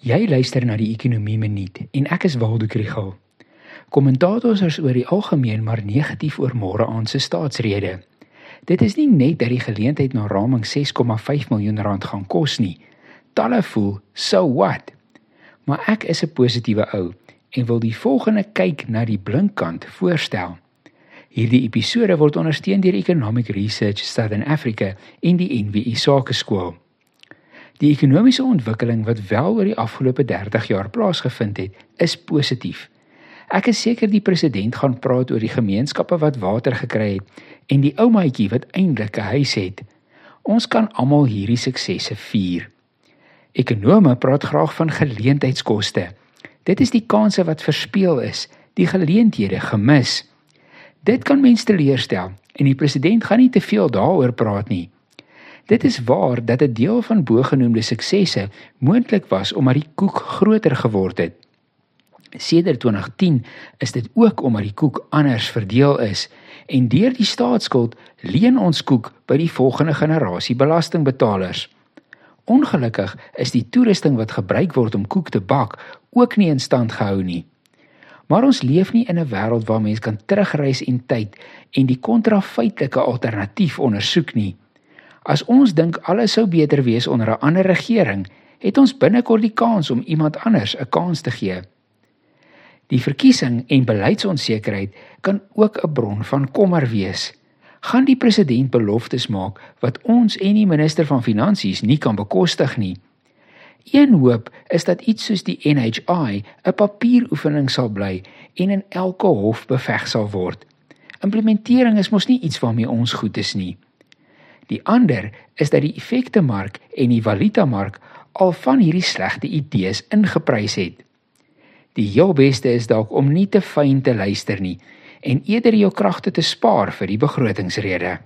Jy luister na die Ekonomie Minuut en ek is Waldo Krugel. Kommentators is oor die algemeen maar negatief oor môre aand se staatsrede. Dit is nie net dat die geleentheid na raming 6,5 miljoen rand gaan kos nie. Talle voel, so what? Maar ek is 'n positiewe ou en wil die volgende kyk na die blinkkant voorstel. Hierdie episode word ondersteun deur Economic Research Southern Africa en die NWI Sakeskool. Die ekonomiese ontwikkeling wat wel oor die afgelope 30 jaar plaasgevind het, is positief. Ek is seker die president gaan praat oor die gemeenskappe wat water gekry het en die ou maatjie wat eintlik 'n huis het. Ons kan almal hierdie suksesse vier. Ekonome praat graag van geleentheidskoste. Dit is die kansse wat verspeel is, die geleenthede gemis. Dit kan mense teleurstel en die president gaan nie te veel daaroor praat nie. Dit is waar dat 'n deel van bogenoemde suksesse moontlik was omdat die koek groter geword het. Sedert 2010 is dit ook omdat die koek anders verdeel is en deur die staatsskuld leen ons koek by die volgende generasie belastingbetalers. Ongelukkig is die toerusting wat gebruik word om koek te bak ook nie in stand gehou nie. Maar ons leef nie in 'n wêreld waar mens kan terugreis in tyd en die kontrafeitelike alternatief ondersoek nie. As ons dink alles sou beter wees onder 'n ander regering, het ons binnekort die kans om iemand anders 'n kans te gee. Die verkiesing en beleidsonsekerheid kan ook 'n bron van kommer wees. Gaan die president beloftes maak wat ons en die minister van finansies nie kan bekostig nie? Een hoop is dat iets soos die NHI 'n papieroefening sal bly en in elke hof beveg sal word. Implementering is mos nie iets waarmee ons goed is nie. Die ander is dat die effekte mark en die valuta mark al van hierdie slegte idees ingeprys het. Die heel beste is dalk om nie te fyn te luister nie en eerder jou kragte te spaar vir die begrotingsrede.